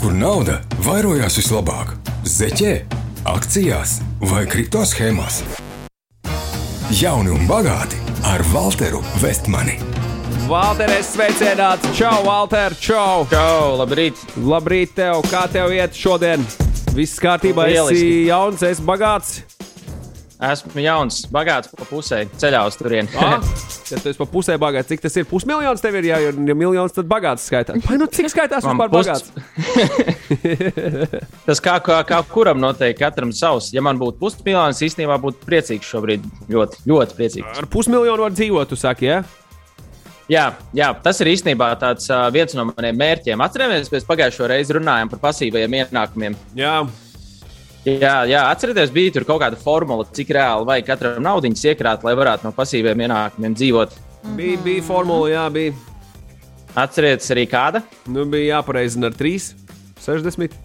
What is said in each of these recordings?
kur nauda vairojās vislabāk - zeķē, akcijās vai kripto schēmās. Jauni un bagāti ar Walteru Vestmani. Valteris sveicienāts! Čau, Valter! Čau! Čau, labrīt! Labrīt, tev! Kā tev iet šodien? Viss kārtībā, esi jauns, esi bagāts. Esmu jauns, bagāts pa pusē, ceļā uz turieni. Ja tu esi pa pusē bagāts, cik tas ir? Pusmiljons tev ir, ir ja miljons, tad bagāts skaitās. Vai nu cik skaitās Man vispār bagāts? Tas kā, kā, kā kuram noteikti, katram savs. Ja man būtu pusmiljons, īstenībā būtu priecīgs šobrīd. Ļoti, ļoti priecīgs. Ar pusmiljonu var dzīvot, tu saki, ja? Jā, jā, tas ir īstenībā tāds, uh, viens no maniem mērķiem. Atcerieties, mēs pagājušo reizi runājām par pasīvajiem ienākumiem. Jā, Jā, jā atcerieties, bija tur kaut kāda formula, cik reāli vajag katram naudiņas iekrāt, lai varētu no pasīviem ienākumiem dzīvot. bija, bija formula, jā, bija. Atcerieties arī kāda? Nu, bija jāpareizina ar 3, 60.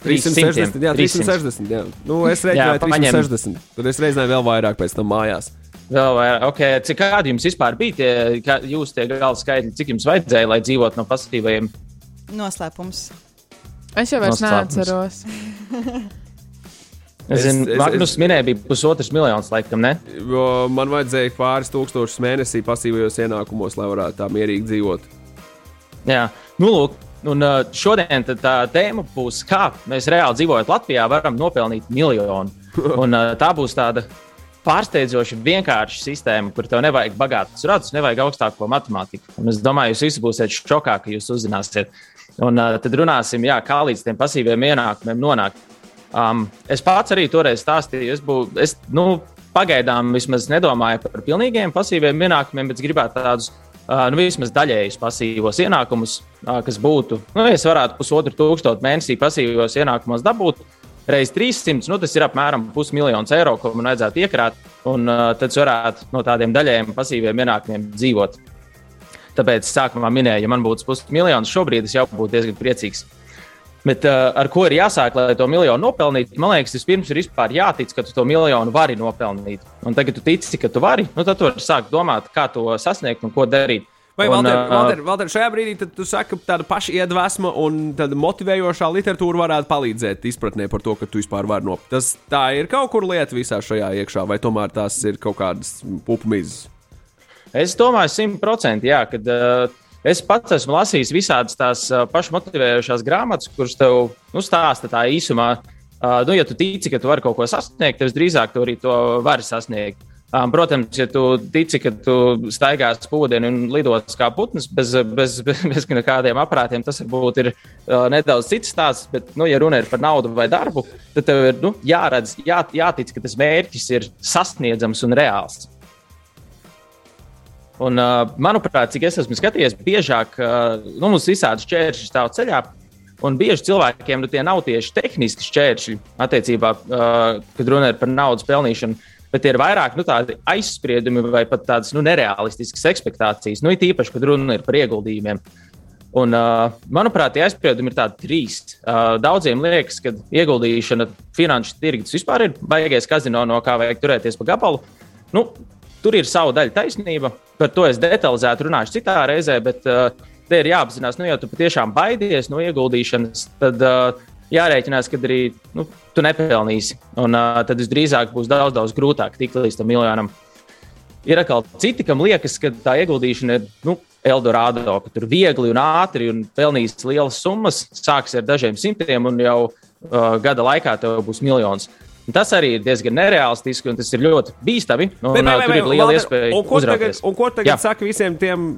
300, 360, jā, 360. Jā. Nu, es paņem. 360. Tad es rēķināju vēl vairāk pēc tam mājās. Vēl vairāk, okay. cik kādi jums vispār bija tie, kā, jūs tie gala skaitļi, cik jums vajadzēja, lai dzīvotu no pasīvajiem? Noslēpums. Es jau vairs neatceros. Es, zinu, Magnus es... minēja, bija pusotrs miljonus, laikam, ne? Man vajadzēja pāris tūkstošus mēnesī pasīvajos ienākumos, lai varētu tā mierīgi dzīvot. Jā, nu, lūk. Un uh, šodien tad tā tēma būs, kā mēs reāli dzīvojot Latvijā, varam nopelnīt miljonu. Un, uh, tā būs tāda pārsteidzoši vienkārša sistēma, kur tev nevajag bagātus radus, nevajag augstāko matemātiku. Un es domāju, jūs visi būsiet šokā, ka jūs uzzināsiet. Un uh, tad runāsim, jā, kā līdz tiem pasīviem ienākumiem nonākt. Um, es pats arī toreiz stāstīju, es, bū, es nu, pagaidām vismaz nedomāju par pilnīgiem pasīviem ienākumiem, bet gribētu tādus uh, nu, vismaz daļējus pasīvos ienākumus, uh, kas būtu, nu, ja es varētu pusotru tūkstošu mēnesī pasīvos ienākumos dabūt. Reiz 300, nu, tas ir apmēram pusmiljons eiro, ko man vajadzētu iekrāt, un uh, tad es varētu no tādiem daļējiem pasīviem ienākumiem dzīvot. Tāpēc sākumā minēju, ja man būtu pusmiljons, šobrīd es jau būtu diezgan priecīgs. Bet uh, ar ko ir jāsāk, lai to miljonu nopelnītu? Man liekas, vispirms ir vispār jātic, ka tu to miljonu vari nopelnīt. Un tagad, kad tu tici, ka tu vari, nu, tad tu vari sākt domāt, kā to sasniegt un ko darīt. Vai, un, Valter, šajā brīdī tu saki, ka tāda paša iedvesma un tāda motivējošā literatūra varētu palīdzēt izpratnē par to, ka tu vispār vari nopelnīt. Tas tā ir kaut kur lieta visā šajā iekšā, vai tomēr tās ir kaut kādas pupumizes. Es domāju, simtprocentīgi, jā, kad uh, es pats esmu lasījis visādas tās uh, pašmotivējošās grāmatas, kuras tev nu, stāsta tā īsumā. Uh, nu, ja tu tici, ka tu vari kaut ko sasniegt, tad drīzāk tu arī to vari sasniegt. Um, protams, ja tu tici, ka tu staigās pūdienu un lidos kā putns bez, bez, bez, bez kādiem aparātiem, tas varbūt ir uh, nedaudz cits stāsts. Bet, nu, ja runa ir par naudu vai darbu, tad tev ir nu, jāredz, jā, jātic, ka tas mērķis ir sasniedzams un reāls. Un, uh, manuprāt, cik es esmu skatījies, biežāk uh, nu, mums visādi šķēršļi stāv ceļā. Un bieži cilvēkiem nu, tie nav tieši tehniski šķēršļi attiecībā, uh, kad runa ir par naudas pelnīšanu, bet tie ir vairāk nu, aizspriedumi vai pat tādas nu, nereālistiskas expectācijas. Nu, it īpaši, kad runa ir par ieguldījumiem. Un, uh, manuprāt, tie aizspriedumi ir tādi trīs. Uh, daudziem liekas, ka ieguldīšana finanšu tirgus vispār ir baigais kazino, no kā vajag turēties pa gabalu. Nu, tur ir sava daļa taisnība. Par to es detalizēti runāšu citā reizē, bet uh, te ir jāapzinās, nu, ja tu patiešām baidies no ieguldīšanas, tad uh, jārēķinās, ka arī nu, tu nepelnīsi. Un uh, tad visdrīzāk būs daudz, daudz grūtāk tikt līdz tam miljonam. Ir atkal citi, kam liekas, ka tā ieguldīšana ir nu, Eldorado, ka tur viegli un ātri un pelnīs lielas summas, sāks ar dažiem simtiem un jau uh, gada laikā tev būs miljons. Un tas arī ir diezgan nereālistiski un tas ir ļoti bīstami. Un, Bet, tur vai, ir liela Valter, iespēja un ko tagad, uzrauties. un ko tagad Jā. saka visiem tiem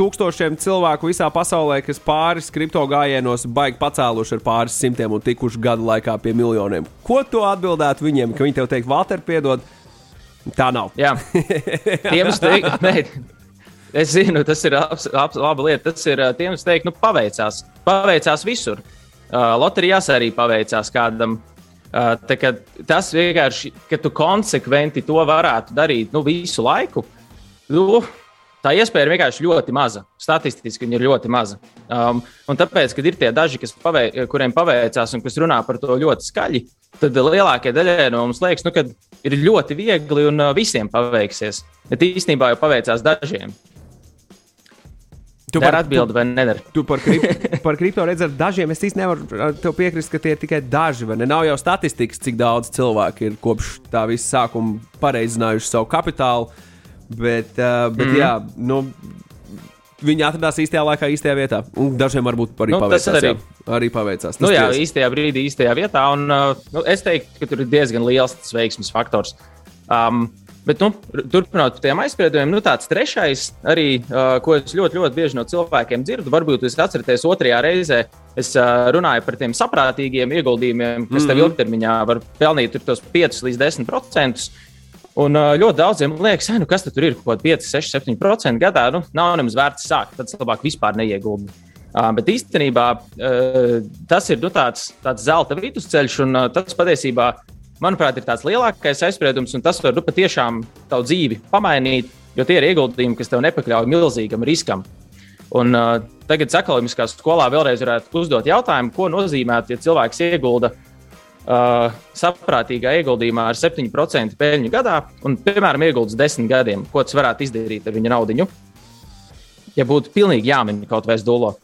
tūkstošiem cilvēku visā pasaulē, kas pāris kripto gājienos baigi pacēluši ar pāris simtiem un tikuši gadu laikā pie miljoniem? Ko tu atbildētu viņiem, ka viņi tev teikt, Valter, piedod? Tā nav. Jā, tiem es teiktu, es zinu, tas ir abs, abs, laba lieta. Tas ir tiem, es teiktu, nu, paveicās. Paveicās visur. Uh, loterijās arī paveicās kādam. Uh, tas vienkārši, ka tu konsekventi to varētu darīt nu, visu laiku, nu, tā iespēja ir vienkārši ļoti maza. Statistiski viņa ir ļoti maza. Um, un tāpēc, kad ir tie daži, pavei, kuriem paveicās un kas runā par to ļoti skaļi, tad lielākajai daļai no mums liekas, nu, ka ir ļoti viegli un visiem paveiksies. Bet īstenībā jau paveicās dažiem. Tu Dara atbildi vai nedara? Tu par, krip, par kripto redzi, ar dažiem es īsti nevaru piekrist, ka tie ir tikai daži. Nav jau statistikas, cik daudz cilvēku ir kopš tā visa sākuma pareizinājuši savu kapitālu. Bet, uh, bet mm. jā, nu, viņi atradās īstajā laikā, īstajā vietā. Un dažiem varbūt arī Nu, paveicās. arī. jā. arī paveicās. Tas Nu, jā, tiesa. īstajā brīdī, īstajā vietā. Un, uh, nu, es teiktu, ka tur ir diezgan liels veiksmes faktors. Um, bet, nu, turpinot par tiem aizspriedumiem, nu, tāds trešais, arī, uh, ko es ļoti, ļoti bieži no cilvēkiem dzirdu, varbūt jūs atceraties otrajā reizē. Es uh, runāju par tiem saprātīgiem ieguldījumiem, kas tev ilgtermiņā var pelnīt tos 5 līdz 10 procentus. Un uh, ļoti daudziem liekas, "Ai, nu, kas tad tur ir kaut kāda 5, 6, 7% gadā. Nu, nav nemaz vērts sākt, tad labāk vispār neieguldi. Uh, bet īstenībā uh, tas ir nu, tāds, tāds zelta vidusceļš, un uh, tas patiesībā, manuprāt, ir tāds lielākais aizspriedums, un tas var nu, patiešām tavu dzīvi pamainīt, jo tie ir ieguldījumi, kas tev nepakļauj milzīgam riskam. Un, uh, tagad ekonomiskā skolā vēlreiz varētu uzdot jautājumu, ko nozīmē, ja cilvēks iegulda uh, saprātīgā ieguldījumā ar 7% peļņu gadā, un, piemēram, ieguldīs 10 gadiem, ko tas varētu izdarīt ar viņa naudu. Ja būtu pilnīgi jāmin kaut vai dūlo.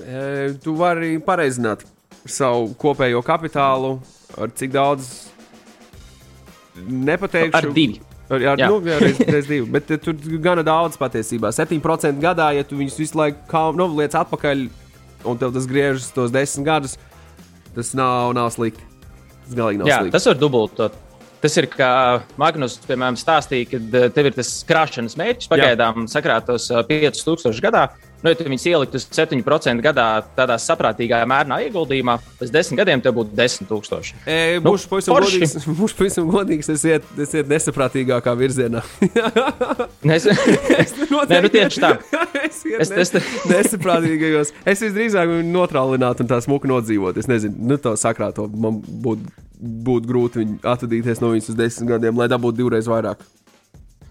E, Tu vari pareizināt savu kopējo kapitālu, ar cik daudz nepateikšu. Ar divi. Ar, ar, Jā. nu, jā, reiz, reiz divi. Bet eh, tur gana daudz patiesībā. 7% gadā, ja tu viņus visu laiku kā, nu, liec atpakaļ, un tev tas griežas tos 10 gadus, tas nav, nav slikti. Tas galīgi nav Jā, slikti. tas var dubultot. Tas ir kā Magnus, piemēram, stāstīja, ka eh, tev ir tas krāšanas mērķis pagaidām sakrātos eh, 5000 gadā. Nu, ja tu viņus ieliktu uz 7% gadā, tādā saprātīgā mērnā ieguldījumā, pēc 10 gadiem tev būtu 10,000. E, Nu, būšu pavisam godīgs. Būšu pavisam godīgs. Es iet, es iet nesaprātīgākā virzienā. Nes... Nē, nu tieši tā. es Es- es, es- nesaprātīgajos. Es visdrīzāk viņu notrālinātu un tā smuki nodzīvot. Es nezinu, nu, tā sakrāto man būtu būt grūti viņu atvadīties no viņas uz desmit gadiem, lai dabūtu divreiz vairāk.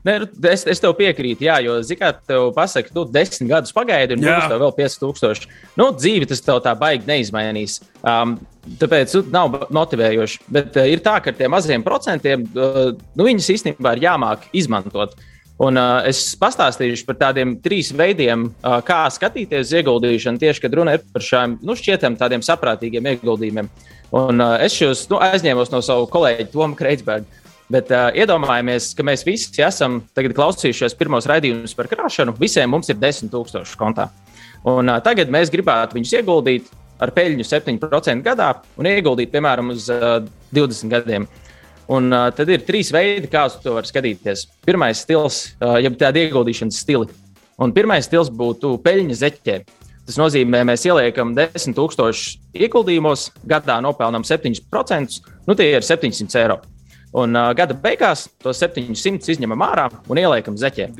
Nē, nu, es, es tev piekrītu, jā, jo, zināmā mērā, tev pasaka, tu desmit gadus pagaidi, un būs tev vēl 5000. Nu, dzīve tas tev tā baigi neizmainīs. Um, tāpēc nu, nav motivējoši. Bet uh, ir tā, ka ar tiem maziem procentiem uh, nu, viņas īstenībā ir jāmāk izmantot. Un, uh, es pastāstīšu par tādiem trīs veidiem, uh, kā skatīties uz ieguldīšanu, tieši kad runa ir par šiem nu, šķietam tādiem saprātīgiem ieguldījumiem. Un, uh, es šos nu, aizņēmos no savu kolēģi Tomu Kreitsbergu. Bet uh, iedomājamies, ka mēs visi esam klausījušies pirmos raidījumus par krāšanu. Visiem mums ir 10,000 kontā. Un, uh, tagad mēs gribētu viņus ieguldīt ar peļņu 7% gadā un ieguldīt, piemēram, uz uh, 20 gadiem. Un, uh, tad ir trīs veidi, kā uz to var skatīties. Pirmais stils, uh, jeb tāda ieguldīšanas stili. Un pirmais stils būtu peļņa zeķē. Tas nozīmē, mēs ieliekam 10,000 ieguldījumos, gadā nopelnām 7%, nu tie ir 700 eiro. Un uh, gada beigās to 700 izņemam ārā un ieliekam zeķē.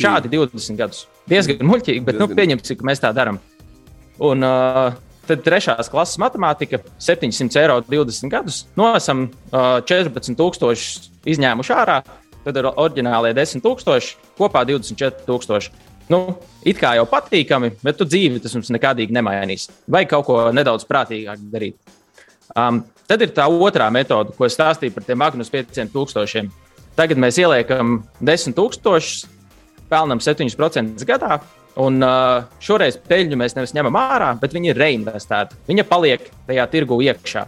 Šādi 20 gadus. Diezgan muļķīgi, bet nu, Diezgan. pieņemsim, ka mēs tā darām. Un uh, tad trešās klases matemātika - 700 eiro 20 gadus. Nu, esam uh, 14,000 izņēmuši ārā, tad ir oriģinālie 10,000, kopā 24,000. Nu, it kā jau patīkami, bet tu dzīvi tas mums nekādīgi nemainīs. Vai kaut ko nedaudz prātīgāk darīt. Um, tad ir tā otrā metode, ko es stāstīju par tiem Magnus 5000. Tagad mēs ieliekam 10,000, pelnām 7% gadā. Un uh, šoreiz peļņu mēs nevis ņemam ārā, bet viņi ir reinvestēti. Viņa paliek tajā tirgu iekšā.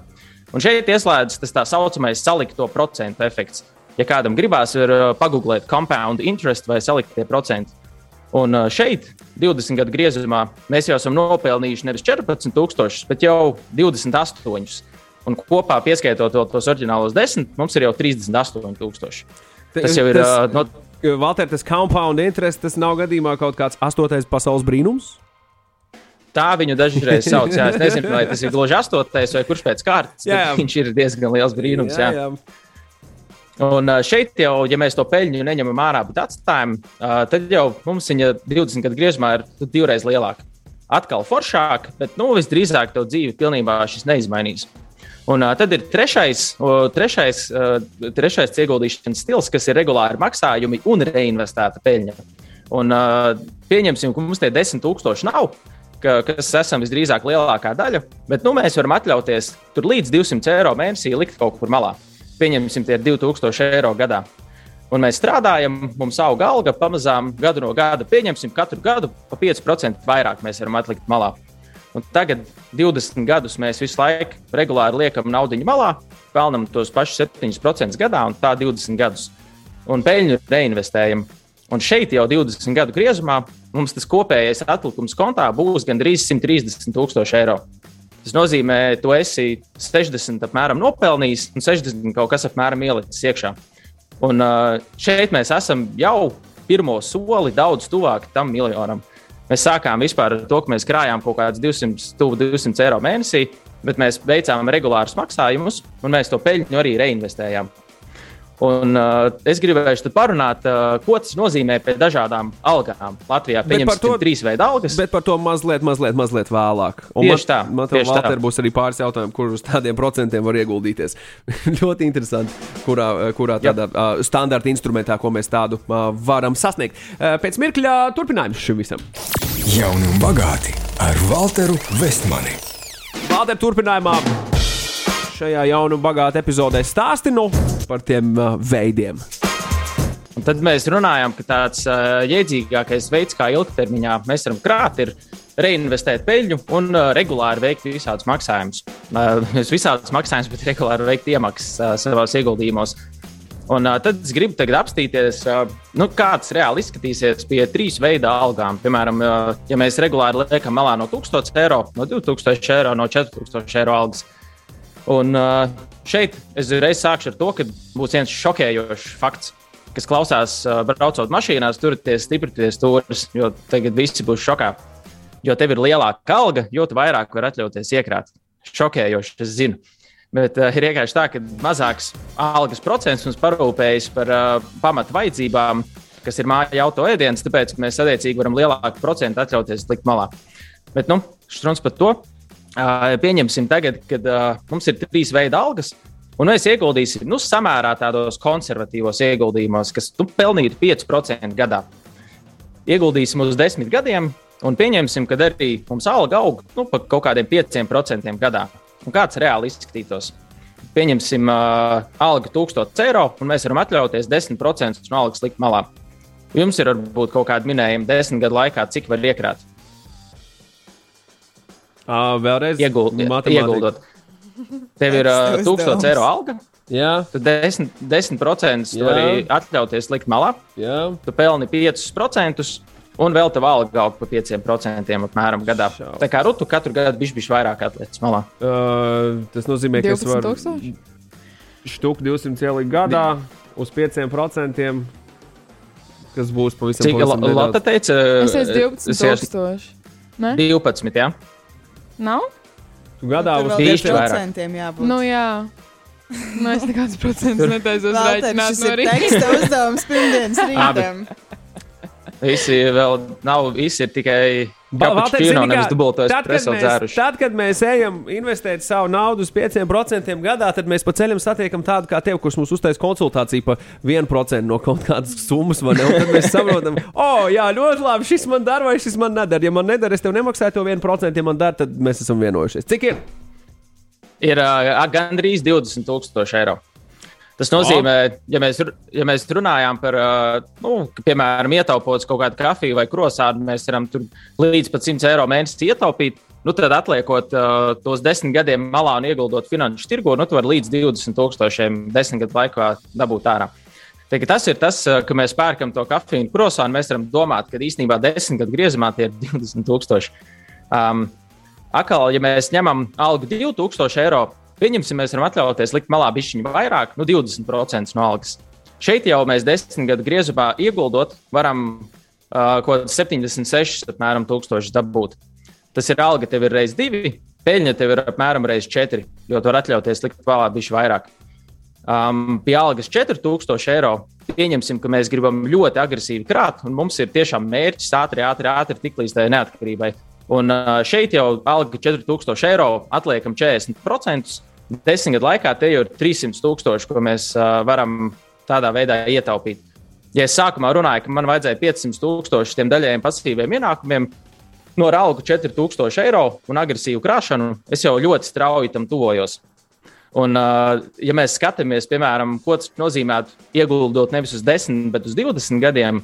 Un šeit ieslēdzas tas tā saucamais salikto procentu efekts. Ja kādam gribās, var uh, pagūglēt compound interest vai saliktie procenti. Un uh, šeit, 20 gadu griezumā, mēs jau esam nopelnījuši nevis 14,000, bet jau 28. Un kopā pieskaitot vēl tos oriģinālos 10, mums ir jau 38,000. Tas jau ir. Tas- uh, no, Valter, tas compound interest, tas nav gadījumā kaut kāds astotais pasaules brīnums. Tā viņu dažreiz sauc. Jā, es nezinu, vai tas ir gluži astotais vai kurš pēc kārtas. Jā, jā. Viņš ir diezgan liels brīnums. Jā, jā. jā. Un ā, šeit jau, ja mēs to peļņu neņemam ārā, bet atstājam, ā, tad jau mums viņa 20 gadu griezumā ir divreiz lielāka. Atkal foršāk, bet nu, visdrīzāk to dzīvi pilnībā šis neizmainīs. Un uh, tad ir trešais, o, trešais, uh, trešais ieguldīšanas stils, kas ir regulāri maksājumi un reinvestēta peļņa. Un, uh, pieņemsim, ka mums tie 10,000 nav, ka, kas esam visdrīzāk lielākā daļa, bet nu, mēs varam atļauties tur līdz 200 eiro mēnesī likt kaut kur malā. Pieņemsim, tie ir 2000 eiro gadā. un mēs strādājam, mums auga alga pamazām gadu no gada. Pieņemsim, katru gadu pa 5% vairāk mēs varam atlikt malā. Un tagad, 20 gadus, mēs visu laiku regulāri liekam naudu malā, pelnām tos pašus 7% gadā, un tā 20 gadus. Un peļņu reinvestējam. Un šeit jau 20 gadu griezumā mums tas kopējais atlikums kontā būs gandrīz 130 tūkstoši eiro. Tas nozīmē, ka tu esi 60 apmēram nopelnījis un 60 kaut kas apmēram ielicis iekšā. Un šeit mēs esam jau pirmo soli daudz tuvāk tam miljonam. Mēs sākām vispār ar to, ka mēs krājām kaut kādus 200, 200 eiro mēnesī, bet mēs veicām regulārus maksājumus un mēs to peļņu arī reinvestējām. Un, uh, es gribēju parunāt, uh, ko tas nozīmē pie dažādām algām. Latvijā pieņemsim to, trīs veidu algas. Bet par to mazliet, mazliet, mazliet vēlāk. Un tieši tā. Man te vēl būs arī pāris jautājumi, kur uz tādiem procentiem var ieguldīties. ļoti interesanti, kurā, kurā tādā uh, standarta instrumentā, ko mēs tādu uh, varam sasniegt. Uh, pēc mirkļa turpinājums šim visam. Jauni un bagāti ar Walteru Vestmani. Valter turpinājumā šajā jaunu un bagātu epizodē stāstinu par tiem uh, veidiem. Un tad mēs runājam, ka tāds uh, jēdzīgākais veids, kā ilgtermiņā mēs varam krāt, ir reinvestēt peļņu un uh, regulāri veikt visādus maksājumus. Uh, visādus maksājumus, bet regulāri veikt iemaksas uh, savos ieguldījumos. Un, uh, tad es gribu apstīties, uh, nu, kāds reāli izskatīsies pie trīs veidu algām. Piemēram, uh, ja mēs regulāri liekam malā no 1000 eiro, no 2000 eiro, no 4000 eiro algas. Un uh, šeit es reiz sākšu ar to, ka būs viens šokējošs fakts, kas klausās, braucot mašīnās, turieties stiprināties stūrus, jo tagad visi būs šokā. Jo tev ir lielāka alga, jo vairāk vari atļauties iekrāt. Šokējoši, es zinu. Bet uh, ir vienkārši tā, ka mazāks algas procents mums parūpējas par uh, pamatu vajadzībām, kas ir māja auto ēdienas, tāpēc mēs attiecīgi varam lielāku procentu atļauties likt malā. Bet, nu, šruns par to. Pieņemsim, tagad, kad mums ir trīs veidi algas, un mēs ieguldīsim nu, samērā tādos konservatīvos ieguldījumos, kas nu, pelnītu 5% gadā. Ieguldīsim uz desmit gadiem, un pieņemsim, ka arī mums alga aug nu, par kaut kādiem 5% gadā. Un kāds reāli izskatītos? Pieņemsim, uh, alga 1000 eiro, un mēs varam atļauties 10% no algas likt malā. Jums ir varbūt kaut kāda minējuma desmit gadu laikā, cik var iekrāt. Uh, vēlreiz Ieguld, ieguldot. Tev ir uh, 1000 eiro alga. Jā. Tad 10%, 10 tu vari atļauties likt malā. Jā. Tu pelni 5%. Un vēl tev alga aug par 5% apmēram gadā. Šau. Tā kā rutu katru gadu bišķi bišķi vairāk atliec malā. Uh, tas nozīmē, ka es varu štuk 200 ielikt gadā uz 5%. Kas būs pavisam Cik Lapa teica? Es esmu 12. 12, jā. Nav? Tu gadā uz 5% jābūt. Nu, jā. Nu, es nekādus procentus netaisos rēķināt no rīta. Teksta uzdevums pirmdienas rītam. Visi vēl nav, visi ir tikai Valters, tad, kad mēs, tad, kad mēs ejam investēt savu naudu uz 5% gadā, tad mēs pa ceļam satiekam tādu kā tevi, kurš mums uztais konsultāciju par 1% no kaut kādas summas. Tad mēs saprotam, o, oh, jā, ļoti labi, šis man dara vai šis man nedara. Ja man nedara, es tev nemaksāju to 1%, ja man dara, tad mēs esam vienojušies. Cik ir? Ir uh, gandrīz 20,000 eiro. Tas nozīmē, ja mēs, ja mēs runājām par, nu, piemēram, ietaupot kaut kādu kafiju vai krosādu, mēs varam līdz pat 100 eiro mēnesī ietaupīt. Nu, tad, atliekot uh, tos desmit gadiem malā un ieguldot finanšu tirgu, nu, tu vari līdz 20 tūkstošiem desmit gadu laikā dabūt ārā. Teik, tas ir tas, ka mēs pērkam to kafiju un krosānu. Mēs varam domāt, ka īstenībā desmit gadu griezumā tie ir 20 tūkstoši. Um, Akal, ja mēs ņemam algu 2000 eiro, Pieņemsim, mēs varam atļauties likt malā bišķiņu vairāk, nu 20% no algas. Šeit jau mēs desmit gadu griezumā ieguldot, varam uh, kaut kādā 76 apmēram, tūkstoši dabūt. Tas ir alga, tev ir reizes divi, peļņa tev ir apmēram reizes četri, jo tu vari atļauties likt malā bišķi vairāk. Um, pie algas 4000 eiro pieņemsim, ka mēs gribam ļoti agresīvi krāt, un mums ir tiešām mērķis ātri, ātri, ātri tikt līdz tai neatkarībai. Un šeit jau alga 4000 eiro, atliekam 40% desmit gadu laikā tie jau ir 300 tūkstoši, ko mēs varam tādā veidā ietaupīt. Ja es sākumā runāju, ka man vajadzēja 500 tūkstoši tiem daļējiem pasīviem ienākumiem, no algu 4000 eiro un agresīvu krāšanu, es jau ļoti strauji tam tuvojos. Un, ja mēs skatāmies, piemēram, ko tas nozīmē ieguldot nevis uz 10, bet uz 20 gadiem,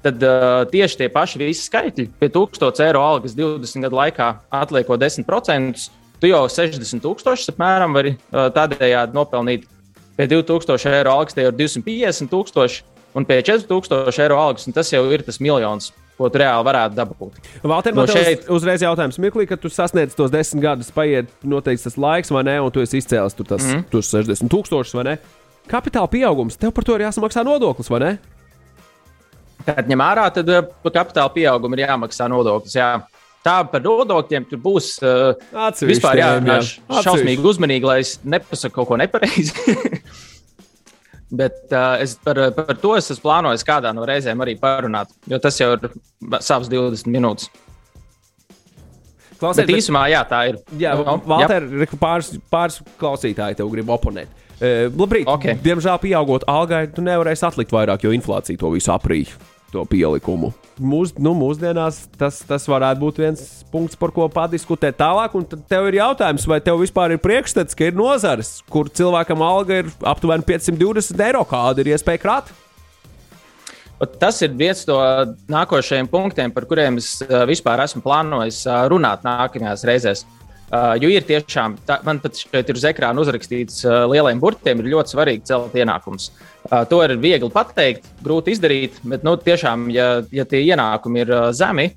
tad uh, tieši tie paši visi skaitļi, pie 1000 eiro algas 20 gadu laikā atliekot 10%, tu jau 60 tūkstošus apmēram vari tādējādi nopelnīt. Pie 2000 eiro algas tie ir 250 tūkstoši, un pie 4000 eiro algas tas jau ir tas miljons ko tu reāli varētu dabūt. Valter, no šeit uzreiz jautājums. Mirklī, kad tu sasniedz tos desmit gadus, paiet noteikti tas laiks, vai ne, un tu esi izcēlis tur tas mm. 60 tūkstošus, vai ne? Kapitāla pieaugums, tev par to ir jāsamaksā nodoklis, vai ne? Kad ņem ārā, tad par kapitāla pieaugumu ir jāmaksā nodoklis. Jā. Tā par nodokļiem tur būs uh, vispār jārunā jā. šausmīgi uzmanīgi, lai es nepasaku kaut ko nepareizi. Bet uh, es par, par to es esmu plānojis kādā no reizēm arī parunāt, jo tas jau ir savs 20 minūtes. Klausiet, bet īsumā, jā, tā ir. Jā, no, Valter, jā. Pāris, pāris klausītāji tev grib oponēt. Uh, labrīt, okay. diemžēl, pieaugot algai, tu nevarēsi atlikt vairāk, jo inflācija to visu aprīja to pielikumu. Mūs, nu, mūsdienās tas, tas varētu būt viens punkts, par ko padiskutēt tālāk. Un tad tev ir jautājums, vai tev vispār ir priekšstats, ka ir nozares, kur cilvēkam alga ir aptuveni 520 eiro, kāda ir iespēja krāt? Tas ir viens no nākošajiem punktiem, par kuriem es vispār esmu plānojis runāt nākamajās reizēs. Uh, jo ir tiešām, tā, man pat šeit ir uz ekrāna uzrakstīts uh, lieliem burtiem, ir ļoti svarīgi celt ienākumus. Uh, to ir viegli pateikt, grūti izdarīt, bet nu, tiešām, ja, ja tie ienākumi ir uh, zemi,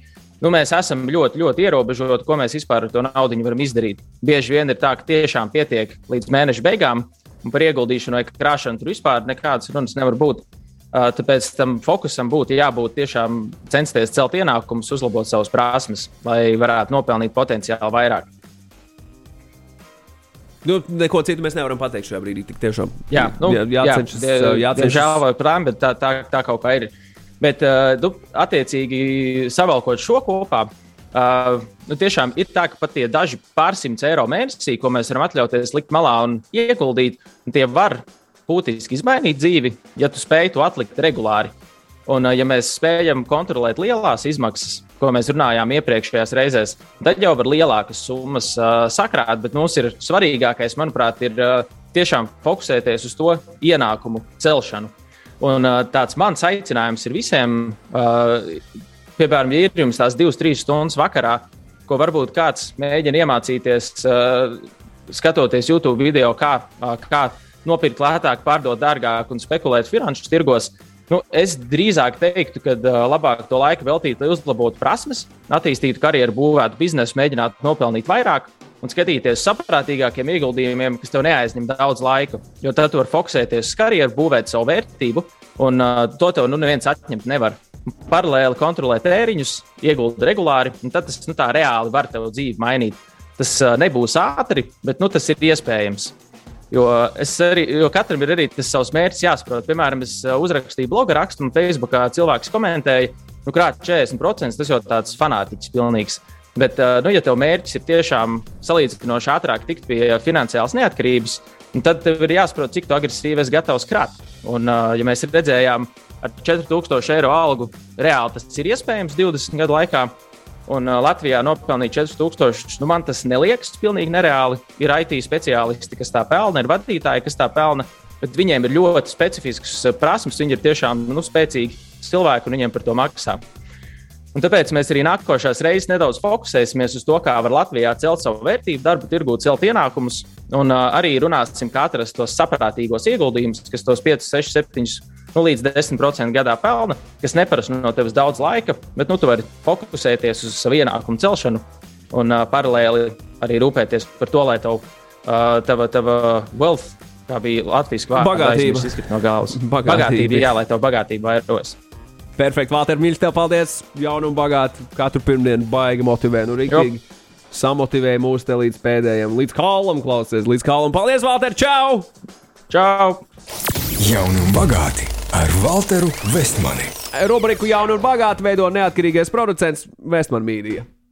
nu, mēs esam ļoti, ļoti ierobežoti, ko mēs vispār ar to naudu varam izdarīt. Bieži vien ir tā, ka tiešām pietiek līdz mēneša beigām, un par ieguldīšanu vai krāšanu tur vispār nekādas runas nevar būt. Uh, tāpēc tam fokusam būtu jābūt tiešām censties celt ienākumus, uzlabot savas prasmes, lai varētu nopelnīt potenciāli vairāk. Nu, neko citu mēs nevaram pateikt šajā brīdī. Tik tiešām jā, nu, jā, jācenšas. Jā, jācenšas. Diemžēl vai prām, bet tā, tā, tā kaut kā ir. Bet, uh, nu, attiecīgi, savalkot šo kopā, uh, nu, tiešām ir tā, ka pat tie daži pārsimts eiro mēnesī, ko mēs varam atļauties likt malā un ieguldīt, tie var būtiski izmainīt dzīvi, ja tu spēj to atlikt regulāri. Un, ja mēs spējam kontrolēt lielās izmaksas, ko mēs runājām iepriekšējās reizēs, tad jau var lielākas summas uh, sakrāt. Bet mums ir svarīgākais, manuprāt, ir uh, tiešām fokusēties uz to ienākumu celšanu. Un uh, tāds mans aicinājums ir visiem, uh, piemēram, ja ir jums tās divas, trīs stundas vakarā, ko varbūt kāds mēģina iemācīties, uh, skatoties YouTube video, kā, uh, kā nopirkt lētāk, pārdot dārgāk un spekulēt finanšu tirgos. Uh, Nu, es drīzāk teiktu, ka labāk to laiku veltīt, lai uzlabotu prasmes, attīstītu karjeru, būvētu biznesu, mēģinātu nopelnīt vairāk un skatīties saprātīgākiem ieguldījumiem, kas tev neaizņem daudz laika. Jo tad tu vari fokusēties uz karjeru, būvēt savu vērtību, un uh, to tev nu neviens atņemt nevar. Paralēli kontrolēt tēriņus, ieguldīt regulāri, un tad tas nu, reāli var tev dzīvi mainīt. Tas uh, nebūs ātri, bet nu, tas ir iespējams. Jo, arī, jo katram ir arī tas savs mērķis jāsaprot. Piemēram, es uh, uzrakstīju bloga rakstu, un Facebookā cilvēks komentēja, nu, krāt 40%, tas jau tāds fanātiķis pilnīgs. Bet, uh, nu, ja tev mērķis ir tiešām salīdzinoši ātrāk tikt pie finansiālas neatkarības, tad tev ir jāsaprot, cik agresīvi es gatavs krāt. Un, uh, ja mēs redzējām, ar 4000 eiro algu reāli tas ir iespējams 20 gadu laikā, Un uh, Latvijā nopelnīt 4000. Nu, man tas neliekas pilnīgi nereāli. Ir IT speciālisti, kas tā pelna, ir vadītāji, kas tā pelna. Bet viņiem ir ļoti specifisks prasmes. Viņi ir tiešām nu, spēcīgi cilvēki un viņiem par to maksā. Un tāpēc mēs arī nākošās reizes nedaudz fokusēsimies uz to, kā var Latvijā celt savu vērtību, darbu tirgū, celt ienākumus. Un uh, arī runāsim, kā atrast tos saprātīgos ieguldījumus, kas tos 5, 6, 7 nu, līdz 10% gadā pelna, kas neprasa no tevis daudz laika, bet nu, tu vari fokusēties uz savu ienākumu celšanu un uh, paralēli arī rūpēties par to, lai tev, uh, tava, tava wealth, kā bija Latvijas vārds, bagātība izkrīt no galvas. Bagātība, bagātība jā, lai tev bagātība vairos. Perfekti, Vālter, mīļš, tev paldies. Jaunu un bagātu katru pirmdienu baigi motivē. Nu, rīktīgi samotivēja mūs te līdz pēdējiem, līdz kālam klausies, līdz kālam. Paldies, Vālter, čau! Čau! Jauni un bagāti! ar Walteru Vestmani. Rubriku jaunu un bagātu veido neatkarīgais producents Vestmani Mīdija.